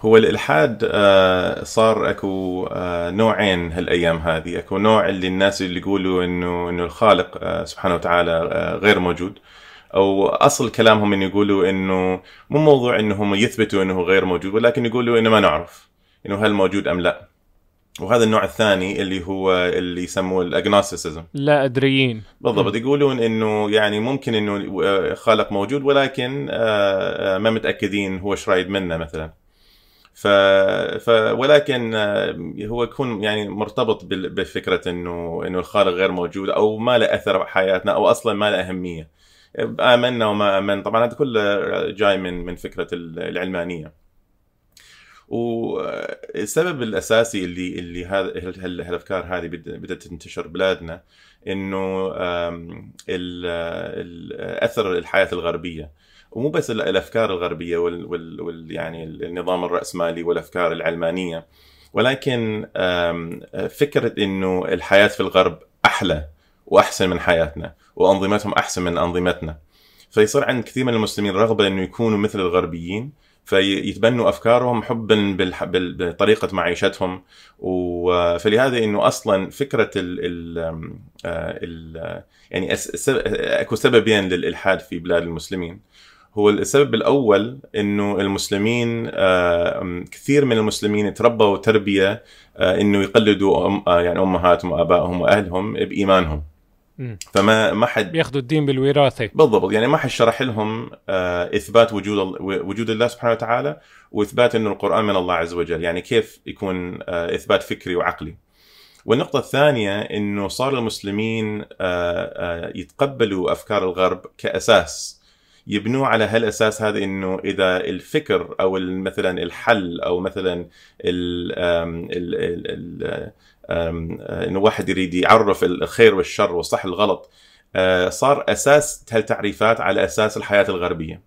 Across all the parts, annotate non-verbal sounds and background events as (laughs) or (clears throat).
هو الإلحاد آه، صار أكو آه، نوعين هالأيام هذه. أكو نوع اللي الناس اللي يقولوا إنه إنه الخالق آه، سبحانه وتعالى غير موجود. أو أصل كلامهم انه يقولوا إنه مو موضوع إنهم يثبتوا إنه غير موجود ولكن يقولوا إنه ما نعرف إنه هل موجود أم لا. وهذا النوع الثاني اللي هو اللي يسموه الاجنوستيسيزم لا أدريين. بالضبط. يقولون إنه يعني ممكن إنه خالق موجود ولكن ما متأكدين هو إيش رايد منا مثلا. ف... ف ولكن هو يكون يعني مرتبط بفكرة إنه إنه الخالق غير موجود أو ما له أثر بحياتنا أو أصلا ما له أهمية. آمنا وما امن طبعا هذا كله جاي من من فكرة العلمانية. والسبب الأساسي اللي اللي هذا الأفكار هذه بدأت تنتشر بلادنا إنه أثر الحياة الغربية. ومو بس الأفكار الغربية وال, وال, وال يعني النظام الرأسمالي والأفكار العلمانية ولكن فكرة إنه الحياة في الغرب أحلى وأحسن من حياتنا وأنظمتهم أحسن من أنظمتنا. فيصير عند كثير من المسلمين رغبة إنه يكونوا مثل الغربيين فيتبنوا أفكارهم حبا بطريقة معيشتهم. فلهذا إنه أصلا فكرة ال ال ال يعني أكو سببين للإلحاد في بلاد المسلمين. هو السبب الأول إنه المسلمين كثير من المسلمين تربوا تربية إنه يقلدوا يعني أمهاتهم وآبائهم وأهلهم بإيمانهم. فما ما حد بياخذوا الدين بالوراثة. بالضبط يعني ما حد شرح لهم إثبات وجود وجود الله سبحانه وتعالى وإثبات إنه القرآن من الله عز وجل يعني كيف يكون إثبات فكري وعقلي. والنقطة الثانية إنه صار المسلمين يتقبلوا أفكار الغرب كأساس. يبنوه على هالأساس هذا إنه إذا الفكر أو مثلا الحل أو مثلا ال ال ال إنه واحد يريد يعرف الخير والشر والصح الغلط صار أساس هالتعريفات على أساس الحياة الغربية.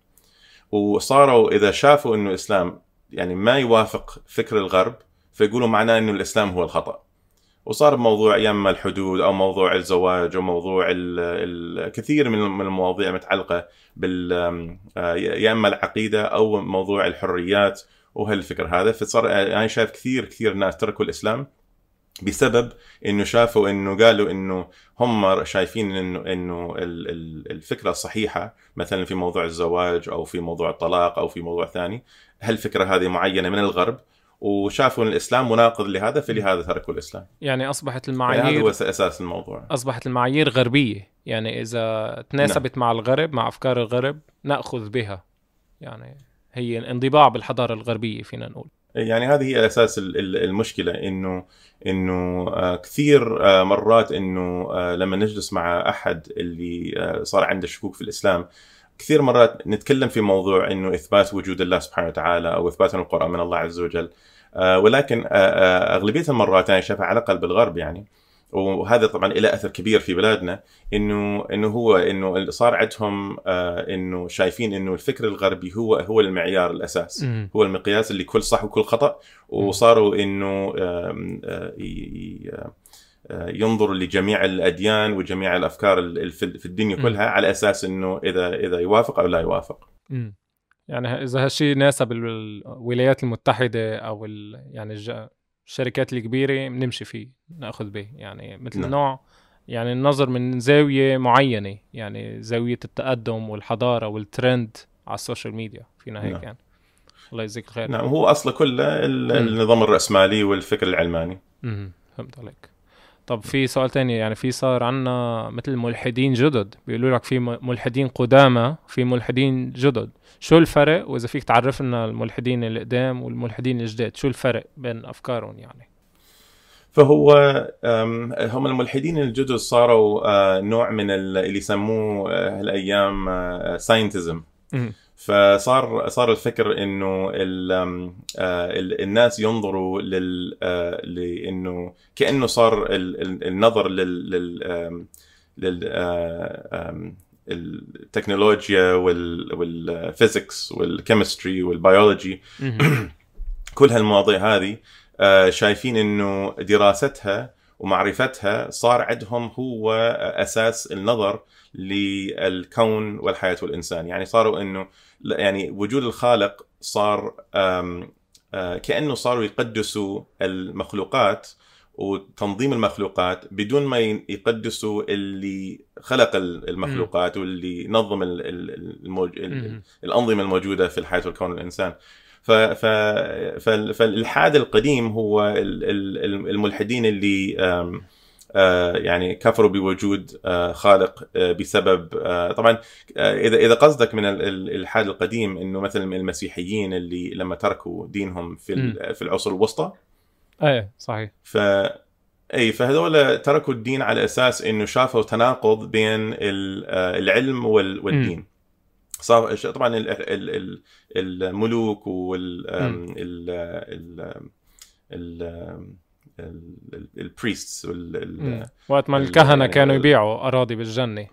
وصاروا إذا شافوا إنه الإسلام يعني ما يوافق فكر الغرب فيقولوا معناه إنه الإسلام هو الخطأ. وصار موضوع يا اما الحدود أو موضوع الزواج أو موضوع الكثير من المواضيع متعلقة بال يا اما العقيدة أو موضوع الحريات وهالفكر هذا. فصار أنا شايف كثير كثير ناس تركوا الإسلام بسبب إنه شافوا إنه قالوا إنه هم شايفين إنه إنه الفكرة الصحيحه مثلا في موضوع الزواج أو في موضوع الطلاق أو في موضوع ثاني. هالفكره هذه معينة من الغرب؟ وشافوا إن الإسلام مناقض لهذا فلهذا تركوا الإسلام. يعني أصبحت المعايير هذا هو أساس الموضوع. أصبحت المعايير غربية. يعني إذا تناسبت نعم. مع الغرب مع أفكار الغرب نأخذ بها. يعني هي انضباع بالحضارة الغربية فينا نقول. يعني هذه هي أساس المشكلة انه إنه كثير مرات إنه لما نجلس مع أحد اللي صار عنده شكوك في الإسلام كثير مرات نتكلم في موضوع إنه إثبات وجود الله سبحانه وتعالى أو إثبات القرآن من الله عز وجل. ولكن أغلبية المرات أنا شايفها على الاقل بالغرب يعني. وهذا طبعا له أثر كبير في بلادنا. إنه إنه هو إنه صار عندهم إنه شايفين إنه الفكر الغربي هو هو المعيار الأساس. م. هو المقياس اللي كل صح وكل خطأ. وصاروا إنه ينظر لجميع الأديان وجميع الأفكار في الدنيا كلها على أساس إنه اذا إذا يوافق أو لا يوافق. م. يعني إذا هالشيء ناسب الولايات المتحدة أو يعني الشركات الكبيرة بنمشي فيه نأخذ به. يعني مثل نعم. نوع يعني النظر من زاوية معينة يعني زاوية التقدم والحضارة والترند على ال social media. فينا هيك نعم. يعني. الله يجزيك الخير. نعم هو اصله كله النظام الرأسمالي والفكر العلماني. امم فهمت عليك. طب في سؤال تاني يعني في صار عنا مثل ملحدين جدد بيقولوا لك في ملحدين قدامى في ملحدين جدد. شو الفرق؟ وإذا فيك تعرف لنا الملحدين القدام والملحدين الجداد شو الفرق بين أفكارهم يعني؟ فهو هم الملحدين الجدد صاروا نوع من اللي يسموه هالأيام ساينتزم فصار صار الفكر إنه الناس ينظروا لل لأنه كأنه صار النظر لل لل التكنولوجيا وال physics وال chemistry وال biology (clears throat) كل هالمواضيع هذه شايفين إنه دراستها ومعرفتها صار عندهم هو أساس النظر للكون والحياة والإنسان. يعني صاروا إنه يعني وجود الخالق صار كأنه صاروا يقدسوا المخلوقات وتنظيم المخلوقات بدون ما يقدسوا اللي خلق المخلوقات واللي نظم الموج... الأنظمة الموجودة في الحياة والكون الإنسان. ف... ف... فالإلحاد القديم هو الملحدين اللي آه، يعني كفروا بوجود آه، خالق آه، بسبب طبعا اذا إذا قصدك من الإلحاد القديم إنه مثلا المسيحيين اللي لما تركوا دينهم في في العصر الوسطى؟ إيه صحيح. ف إي فهذول تركوا الدين على أساس إنه شافوا تناقض بين العلم والدين. صار طبعا الملوك وال البريستس وقت ما الكهنة كانوا يبيعوا أراضي بالجنة.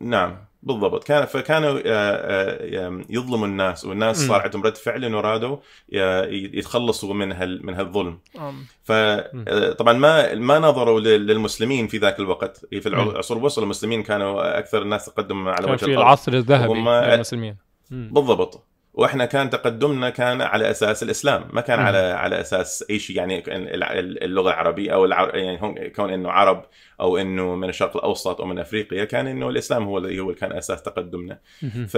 نعم. بالضبط. كان فكانوا آه، آه، يظلموا الناس والناس صار عندهم رد فعل ارادوا يتخلصوا من هال من هالظلم. فطبعا آه، ما ما نظروا للمسلمين في ذاك الوقت. في العصور الوسطى المسلمين كانوا أكثر الناس تقدما على وجه الأرض. في العصر الذهبي للمسلمين. بالضبط. وإحنا كان تقدمنا كان على أساس الإسلام ما كان م. على على أساس أي شيء يعني اللغة العربية أو العر... يعني كون إنه عرب أو إنه من الشرق الأوسط أو من أفريقيا كان إنه الإسلام هو اللي هو كان أساس تقدمنا. ف...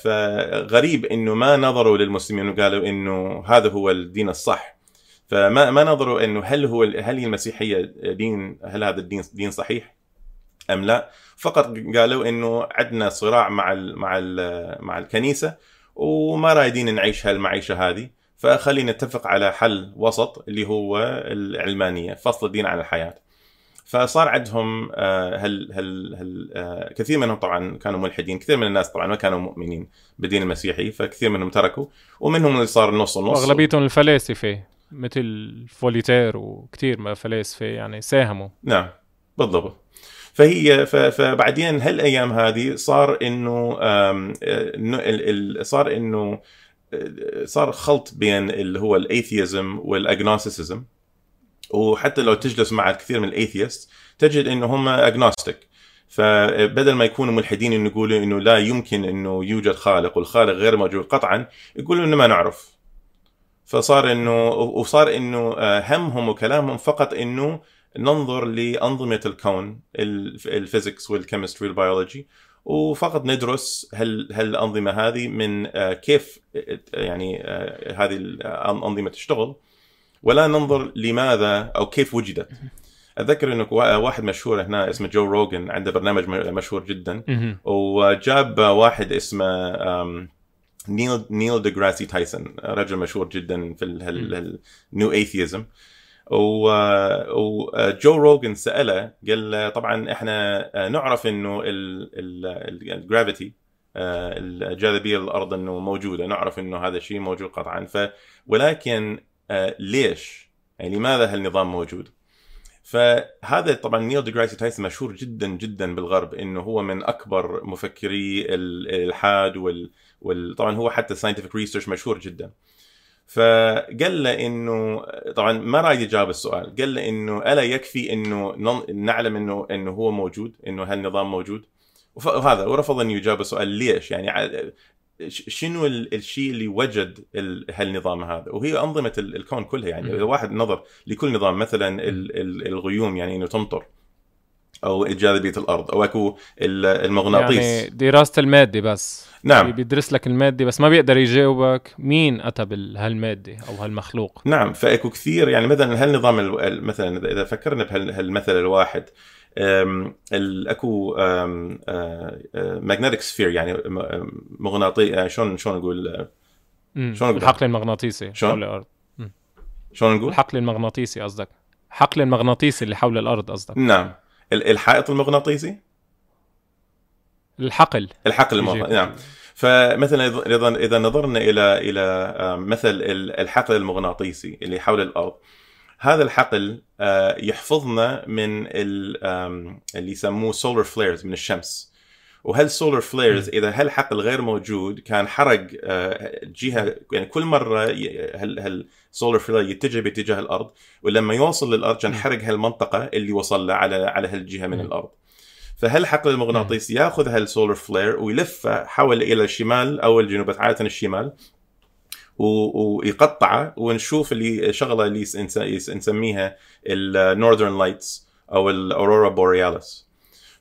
فغريب إنه ما نظروا للمسلمين وقالوا إنه هذا هو الدين الصح. فما ما نظروا إنه هل هو هل هي المسيحية دين هل هذا الدين دين صحيح أم لا؟ فقط قالوا إنه عندنا صراع مع ال مع ال مع الكنيسة وما رايدين نعيش هالمعيشة هذه. فخلينا نتفق على حل وسط اللي هو العلمانية فصل الدين عن الحياة. فصار عندهم آه، هل هل هل آه، كثير منهم طبعا كانوا ملحدين كثير من الناس طبعا ما كانوا مؤمنين بالدين المسيحي فكثير منهم تركوا ومنهم اللي صار نص ونص وأغلبيتهم الفلاسفة مثل فوليتير وكثير فلاسفة يعني ساهموا. نعم بالضبط. فهي فبعدين هالأيام هذه صار إنه صار إنه صار خلط بين اللي هو ال atheism وال agnosticism وحتى لو تجلس مع الكثير من ال atheist تجد إنه هم agnostic فبدل ما يكونوا ملحدين إنه يقولوا إنه لا يمكن إنه يوجد خالق والخالق غير موجود قطعا يقولوا إنه ما نعرف. فصار إنه وصار إنه آه، همهم وكلامهم فقط إنه ننظر لأنظمة الكون ال physics وال chemistry وال biology وفقط ندرس هال هالانظمه هذه من آه، كيف يعني آه، هذه الأنظمة تشتغل ولا ننظر لماذا أو كيف وجدت. أتذكر انه واحد مشهور هنا اسمه جو روجن عنده برنامج مشهور جدا. وجاب واحد اسمه نيل نيل ديجراسي تايسون رجل مشهور جدا في ال new atheism وجو روجن سأله قال له طبعا إحنا نعرف إنه ال gravity آه، الجاذبية للارض إنه موجودة نعرف إنه هذا الشيء موجود قطعا ف ولكن آه، ليش؟ يعني لماذا هالنظام موجود؟ فهذا طبعا نيل ديجراسي تايسون مشهور جدا جدا بالغرب إنه هو من أكبر مفكري الالحاد وال, وال... طبعا هو حتى scientific research مشهور جدا فقال له إنه طبعا ما رايد يجاوب السؤال قال له إنه ألا يكفي إنه نعلم إنه إنه هو موجود إنه هالنظام موجود؟ وهذا ورفض إنه يجاوب السؤال ليش؟ يعني شنو الشيء اللي وجد هالنظام هذا؟ وهي أنظمة الكون كلها يعني إذا واحد نظر لكل نظام مثلا الغيوم يعني إنه تمطر أو جاذبيه الأرض أو اكو المغناطيس. يعني دراسة المادة بس. نعم. بيدرس لك المادة بس ما بيقدر يجاوبك مين أتى بهالماده أو هالمخلوق. نعم فاكو كثير. يعني مثلا هالنظام مثلا اذا فكرنا بهالمثل الواحد أكو ماجنتيك سفير يعني مغناطيس آه، شلون شلون نقول؟ شلون نقول؟ الحقل المغناطيسي شلون؟ حول الأرض. شلون نقول؟ الحقل المغناطيسي قصدك. الحقل المغناطيسي اللي حول الأرض قصدك. نعم. الحائط المغناطيسي؟ الحقل. الحقل المغناطيسي نعم. فمثلا اذا اذا نظرنا إلى إلى مثل الحقل المغناطيسي اللي حول الأرض هذا الحقل آه، يحفظنا من اللي يسموه solar flares من الشمس. وهال solar flares إذا هالحقل غير موجود كان حرق آه، جهة يعني كل مرة هال هال solar flare يتجه باتجاه الأرض ولما يوصل للأرض كان حرق هالمنطقة اللي وصل له على على هالجهة من الأرض. فهالحقل المغناطيسي يأخذ هال solar flare ويلفه حول إلى الشمال أو الجنوب عادة الشمال ويقطعه ونشوف اللي شغلة اللي نسميها ال northern lights أو ال aurora borealis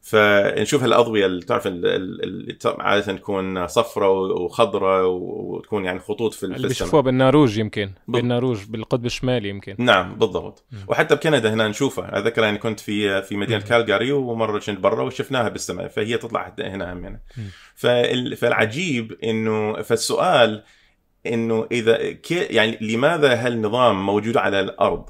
فنشوف هالاضويه اللي تعرف اللي عادة تكون صفراء وخضراء وتكون يعني خطوط في اللي بيشوفوها بالنرويج يمكن بالنرويج بالقطب الشمالي يمكن. نعم بالضبط. م. وحتى بكندا هنا نشوفها. اذكر يعني كنت في في مدينة كالجاري ومرة كنت برا وشفناها بالسماء فهي تطلع هنا هم يعني. فالعجيب انه فالسؤال إنه إذا كي يعني لماذا هالنظام موجود على الأرض؟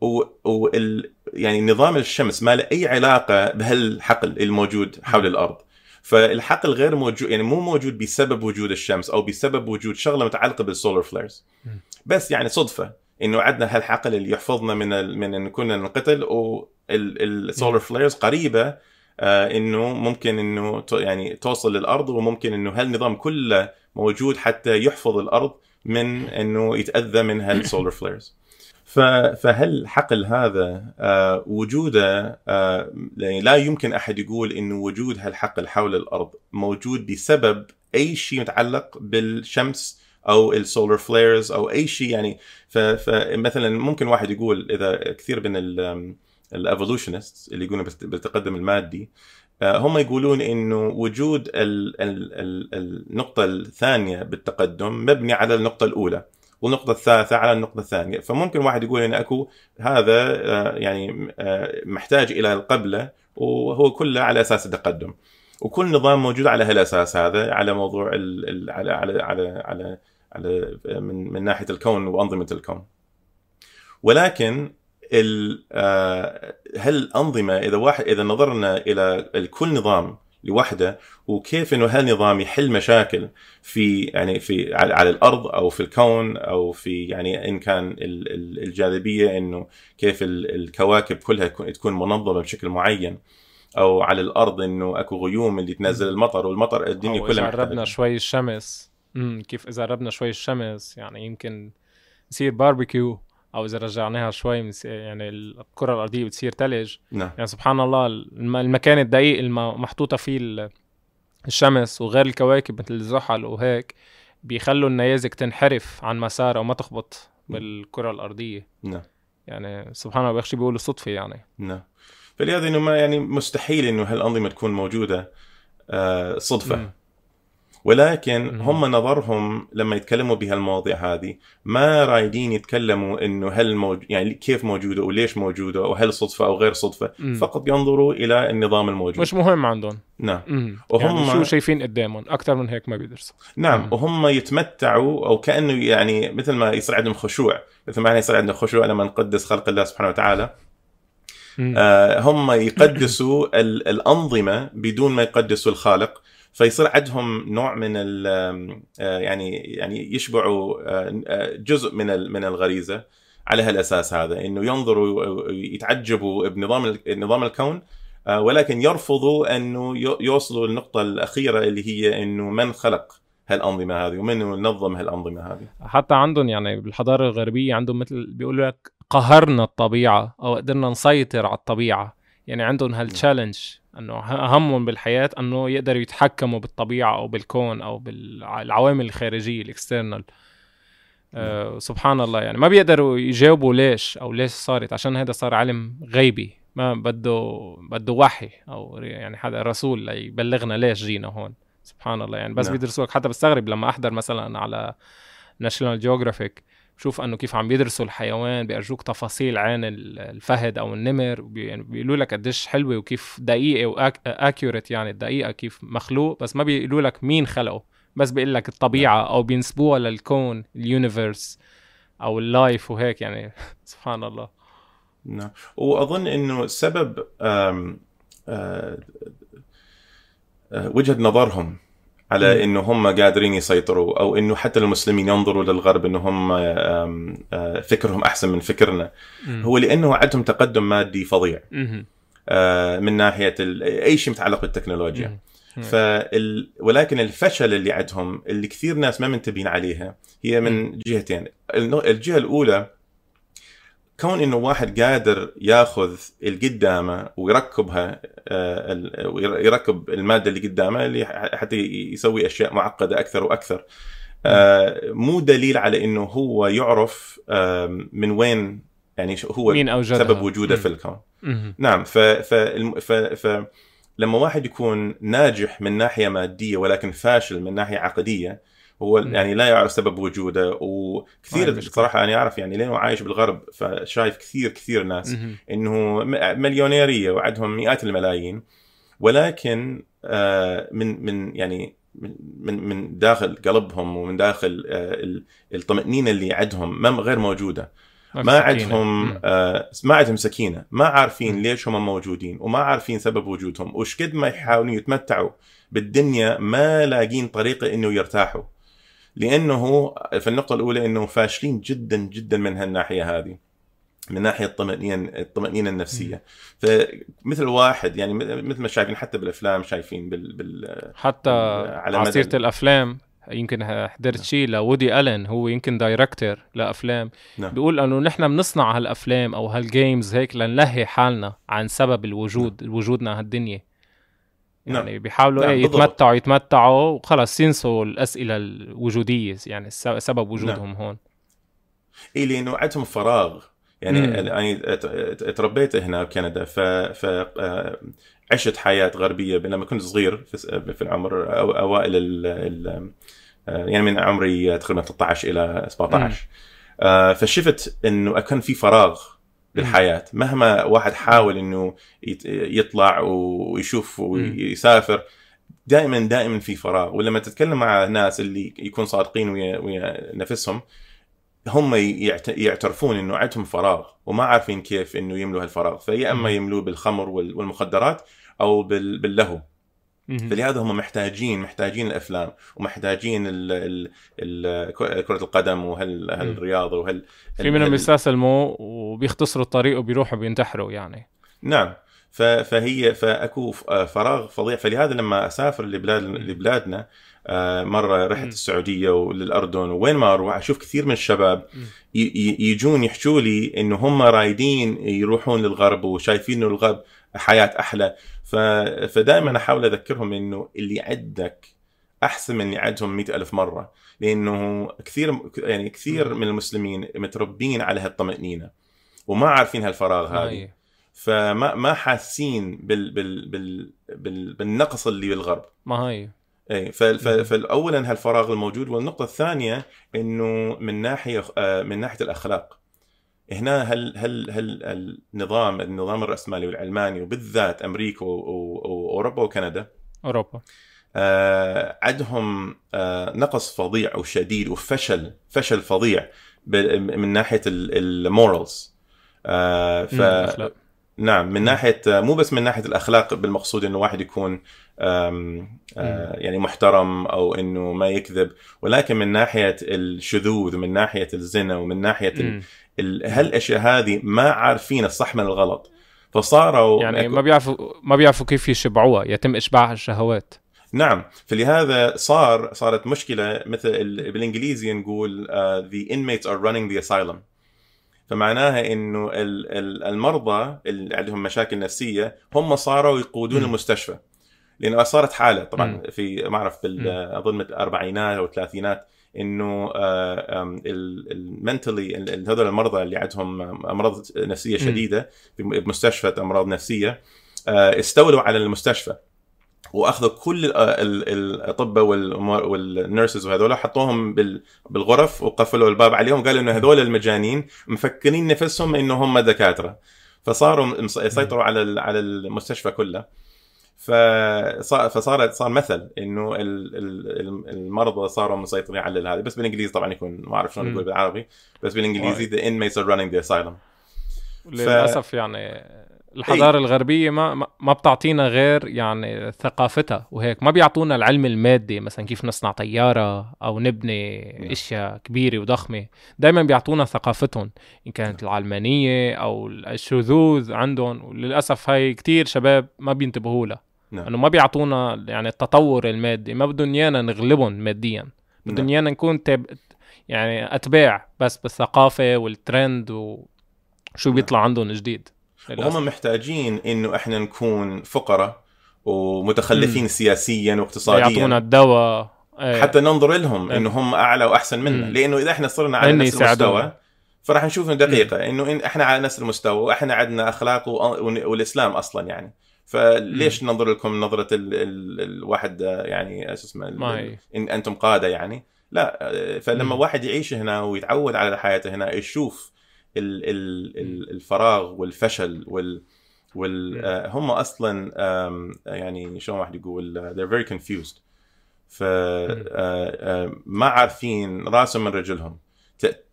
وال يعني نظام الشمس ما له أي علاقة بهالحقل الموجود حول الأرض. فالحقل غير موجود يعني مو موجود بسبب وجود الشمس أو بسبب وجود شغلة متعلقة بال solar flares بس يعني صدفة إنه عندنا هالحقل اللي يحفظنا من ال... من إن كنا ننقتل وال solar flares قريبة آه إنه ممكن إنه يعني توصل للأرض وممكن إنه هالنظام كله موجود حتى يحفظ الأرض من إنه يتأذى من هال solar flares فهالحقل هذا آه، وجوده آه، يعني لا يمكن أحد يقول إنه وجود هالحقل حول الأرض موجود بسبب أي شيء متعلق بالشمس أو ال solar flares أو أي شيء يعني. فمثلا ممكن واحد يقول إذا كثير من الايفولوشنست اللي يقولون بالتقدم المادي آه، هم يقولون إنه وجود ال ال ال النقطة الثانية بالتقدم مبني على النقطة الأولى. والنقطة الثالثة على النقطة الثانية. فممكن واحد يقول إن أكو هذا آه، يعني آه، محتاج إلى القبلة وهو كله على أساس التقدم. وكل نظام موجود على هالأساس هذا على موضوع ال على على على على, على من, من ناحية الكون وأنظمة الكون. ولكن آه، هل الأنظمة إذا واحد إذا نظرنا إلى كل نظام لوحده وكيف إنه هالنظام يحل مشاكل في يعني في على, على الأرض أو في الكون أو في يعني إن كان الجاذبية إنه كيف الكواكب كلها تكون منظمة بشكل معين. أو على الأرض إنه أكو غيوم اللي تنزل المطر والمطر الدنيا كلها إذا قربنا شوي الشمس. امم كيف إذا قربنا شوي الشمس يعني يمكن يصير باربيكيو أو إذا رجعناها شوي يعني الكرة الأرضية بتصير ثلج نعم. يعني سبحان الله المكان الدقيق المحطوطه فيه الشمس وغير الكواكب مثل زحل وهيك بيخلوا النيازك تنحرف عن مسارها وما تخبط بالكرة الأرضية. نعم. يعني سبحان الله بيخشي بيقولوا صدفة يعني. نعم. فلهذا إنه ما يعني مستحيل إنه هالأنظمة تكون موجودة آه صدفة. م. ولكن هم نظرهم لما يتكلموا بهالمواضيع هذه ما رايدين يتكلموا إنه هل موج... يعني كيف موجودة وليش موجودة وهل صدفة أو غير صدفة مم. فقط ينظروا إلى النظام الموجود. مش مهم عندهم. نعم. مم. وهم يعني شو شايفين قدامهم؟ أكثر من هيك ما بيدرسوا. نعم. مم. وهم يتمتعوا أو كأنه يعني مثل ما يصير عندهم خشوع مثل ما يصير عندنا خشوع لما نقدس خلق الله سبحانه وتعالى. آه هم يقدسوا الأنظمة بدون ما يقدسوا الخالق. فيصير عندهم نوع من ال آه، يعني يعني يشبعوا آه، آه، جزء من من الغريزة على هالأساس هذا إنه ينظروا ويتعجبوا بنظام نظام الكون ولكن يرفضوا إنه يوصلوا للنقطة الأخيرة اللي هي إنه من خلق هالأنظمة هذه ومن نظم هالأنظمة هذه. حتى عندهم يعني بالحضارة الغربية عندهم مثل بيقولوا لك قهرنا الطبيعة أو قدرنا نسيطر على الطبيعة يعني عندهم هال challenge إنه همهم بالحياة إنه يقدروا يتحكموا بالطبيعة أو بالكون أو بالعوامل الخارجية ال external أه سبحان الله يعني ما بيقدروا يجاوبوا ليش أو ليش صارت عشان هذا صار علم غيبي ما بده بده وحي أو يعني حدا رسول ليبلغنا ليش جينا هون. سبحان الله يعني بس نعم. بيدرسوك. حتى بستغرب لما أحضر مثلا على ناشونال جيوغرافيك بشوف انه كيف عم بيدرسوا الحيوان بيورجوك تفاصيل عن الفهد أو النمر يعني بيقولوا لك قديش حلوة وكيف دقيقة و accurate يعني الدقيقة كيف مخلوق بس ما بيقولوا لك مين خلقه. بس بيقول لك الطبيعة أو بينسبوها للكون ال universe أو ال life وهيك يعني. (laughs) سبحان الله. نعم. وأظن إنه سبب آم آه وجهة نظرهم على إنه هم قادرين يسيطروا أو إنه حتى المسلمين ينظروا للغرب إنه هم فكرهم أحسن من فكرنا. هو لأنه عندهم تقدم مادي فظيع. آه، من ناحية أي شيء متعلق بالتكنولوجيا. فال... ولكن الفشل اللي عندهم اللي كثير ناس ما منتبهين عليها هي من جهتين. الجهة الأولى كون إنه واحد قادر ياخذ القدامة ويركبها آه، ويركب المادة اللي قدامه اللي حتى يسوي أشياء معقدة أكثر وأكثر آه مو دليل على إنه هو يعرف آه من وين يعني هو مين أوجدها سبب وجوده. في الكون. نعم ف ف ف, ف لما واحد يكون ناجح من ناحية مادية ولكن فاشل من ناحية عقدية هو. يعني لا يعرف سبب وجوده وكثير المشكلة. صراحة أنا أعرف يعني لأنه عايش بالغرب فشايف كثير كثير ناس. إنه مليونيرية وعندهم مئات الملايين ولكن آه، من من يعني من من داخل قلبهم ومن داخل آه، ال- الطمأنينة اللي عندهم ما غير موجودة ما. عندهم. آه، ما عندهم سكينة ما عارفين. ليش هم موجودين وما عارفين سبب وجودهم وش قد ما يحاولون يتمتعوا بالدنيا ما لاقين طريقة إنه يرتاحوا لأنه في النقطة الأولى إنه فاشلين جدا جدا من هالناحية هذه من ناحية الطمانينه الطمأنينة النفسية. فمثل واحد يعني مثل ما شايفين حتى بالأفلام شايفين بال, بال... حتى على على مدى الأفلام يمكن حضرت شيء لوودي آلن هو يمكن director لأفلام. نعم. بيقول إنه نحن بنصنع هالأفلام أو هال games هيك لنلهي حالنا عن سبب الوجود وجودنا هالدنيا. نعم. يعني بيحاولوا نعم، إيه. يتمتعوا يتمتعوا وخلص ينسوا الأسئلة الوجودية يعني سبب وجودهم نعم. هون اي لأنه عندهم فراغ يعني مم. تربيت هنا بكندا ف, ف... آه، عشت حياة غربية لما كنت صغير في, في العمر أو أوائل ال... ال... آه، يعني من عمري تقريبا 13 إلى 17 آه، فشفت إنه كان في فراغ بالحياة مهما واحد حاول إنه يطلع ويشوف ويسافر دائما دائما في فراغ. ولما تتكلم مع ناس اللي يكون صادقين ويا, ويا نفسهم هم يعت- يعترفون إنه عندهم فراغ وما عارفين كيف إنه يملوا هالفراغ. فيا أما. يملوه بالخمر وال- والمخدرات أو بال- باللهو. فلهذا هم محتاجين محتاجين الأفلام ومحتاجين ال ال ال كرة القدم وهال هالرياضة وهال في منهم بيستسلموا وبيختصروا الطريق وبيروحوا بينتحروا يعني. نعم. فهي فأكو فراغ فظيع. فلهذا لما أسافر لبلاد لبلادنا آه، مرة رحت. السعودية وللأردن وين ما أروح أشوف كثير من الشباب يجون يحكوا لي إنه هم رايدين يروحون للغرب وشايفين إنه الغرب حياة أحلى. فدائما أحاول أذكرهم إنه اللي عندك أحسن من اللي عندهم مئة ألف مرة لأنه كثير يعني كثير من المسلمين متربين على هالطمأنينة وما عارفين هالفراغ هذا. فما ما حاسين بال بال بال بال بالنقص اللي بالغرب. ما هي. اي فاولا هالفراغ الموجود والنقطة الثانية إنه من ناحية آه، من ناحية الأخلاق. هنا هل هل هل النظام النظام الرأسمالي والعلماني وبالذات أمريكا وأوروبا وكندا أوروبا. آه، عندهم آه، نقص فظيع وشديد وفشل فشل فظيع من ناحية المورالز ف مم، الأخلاق. نعم من ناحية مو بس من ناحية الأخلاق بالمقصود إنه واحد يكون آه، يعني محترم أو إنه ما يكذب. ولكن من ناحية الشذوذ ومن ناحية الزنا ومن ناحية ال-. ال- هالأشياء هذه ما عارفين الصح من الغلط. فصاروا يعني ما بيعرفوا ما بيعرفوا كيف يشبعوها. يتم إشباع الشهوات نعم. فلهذا صار صارت مشكلة مثل ال- بالإنجليزي نقول uh, the inmates are running the asylum. فمعناها إنه ال- ال- المرضى اللي عندهم مشاكل نفسية هم صاروا يقودون. المستشفى. لأنه صارت حالة طبعا. في ما أعرف بال-. أظن الاربعينات أو الثلاثينات إنه المنتلي هذول المرضى اللي عندهم أمراض نفسية. شديدة في مستشفى أمراض نفسية آه، استولوا على المستشفى وأخذوا كل ال- الأطباء والنيرسز وهذول حطوهم بال- بالغرف وقفلوا الباب عليهم قالوا إنه هذول المجانين مفكرين نفسهم إنه هم دكاترة فصاروا يسيطروا على على المستشفى كله فصار فصار صار مثل إنه ال- ال- المرضى صاروا مسيطرين على هذا بس بالإنجليزي طبعا يكون ما أعرف شلون. نقول بالعربي. بس بالإنجليزي the inmates are running the asylum. للأسف يعني الحضارة الغربية ما ما- بتعطينا غير يعني ثقافتها وهيك. ما بيعطونا العلم المادي مثلا كيف نصنع طيارة أو نبني نعم. أشياء كبيرة وضخمة. دائما بيعطونا ثقافتهم إن كانت العلمانية أو الشذوذ عندهم. وللاسف هاي كتير شباب ما بينتبهوا لها. نعم. إنه ما بيعطونا يعني التطور المادي ما بدهم إيانا نغلبهم ماديا بدهم نعم. إيانا نكون تب... يعني أتباع بس بالثقافة والترند وشو بيطلع عندهم جديد. وهم محتاجين إنه إحنا نكون فقراء ومتخلفين مم. سياسيا واقتصاديا يعطونا الدواء إيه. حتى ننظر لهم إيه. إنه هم أعلى وأحسن منا. لأنه إذا إحنا صرنا على نفس. المستوى فراح نشوف دقيقة إنه إن إحنا على نفس المستوى وإحنا عندنا أخلاق و- والإسلام أصلا يعني فليش ننظر لكم نظرة ال ال الواحد يعني إيش اسمه. إن أنتم قادة يعني لا فلما مم. واحد يعيش هنا ويتعود على حياته هنا يشوف ال ال ال الفراغ والفشل وال وال. آه، هم أصلا يعني شلون واحد يقول آه، they're very confused ف آه، ما عارفين راسهم من رجلهم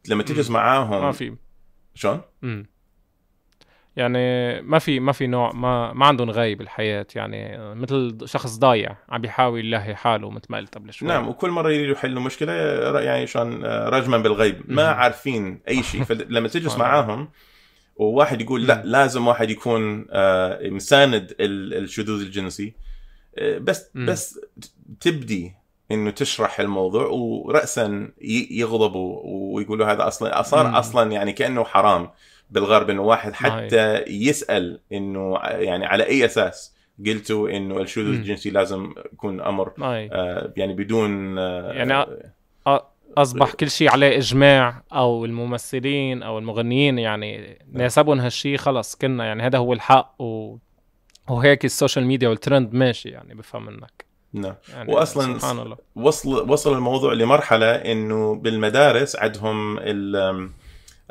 لما تجلس. معاهم ما في شلون؟ يعني ما في ما في نوع ما ما عندهم غاية بالحياة يعني مثل شخص ضايع عم بيحاول يلاهي حاله مثل ما قلت قبل شوي نعم وكل مرة يريدوا يحلوا مشكلة يعني شلون آه، رجما بالغيب ما. عارفين أي شيء فلما (laughs) تجلس. معاهم وواحد يقول لا. لازم واحد يكون آه، مساند ال- الشذوذ الجنسي آه، بس. بس تبدي إنه تشرح الموضوع وراسا يغضبوا ويقولوا هذا أصلا صار. أصلا يعني كأنه حرام بالغرب إنه واحد. حتى يسأل إنه يعني على أي أساس قلتوا إنه الشذوذ. الجنسي لازم يكون أمر آه، يعني بدون آه، يعني أصبح كل شيء عليه إجماع أو الممثلين أو المغنيين يعني ناسبهم هالشيء خلص كنا يعني هذا هو الحق و... وهيك ال social media وال trend ماشي يعني بفهم منك نعم يعني وأصلاً سبحان الله وصل وصل الموضوع لمرحلة إنه بالمدارس عندهم ال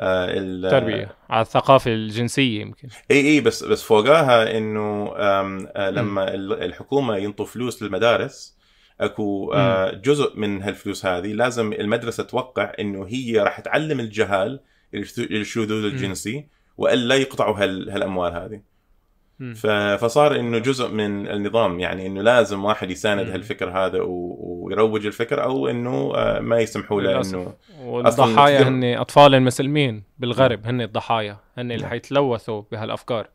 آه، ال تربية على الثقافة الجنسية يمكن. إي إي بس بس فوقاها إنه آه، لما ال- الحكومة ينطوا فلوس للمدارس أكو آه، جزء من هالفلوس هذه لازم المدرسة توقع إنه هي راح تعلم الجهال الش- الشذوذ الجنسي وألا يقطعوا هال هالأموال هذه. فصار إنه جزء من النظام يعني إنه لازم واحد يساند. هالفكر هذا ويروج الفكر أو إنه آه، ما يسمحوا له. إنه والضحايا هن أطفال المسلمين بالغرب هن الضحايا هن اللي نعم. حيتلوثوا بهالأفكار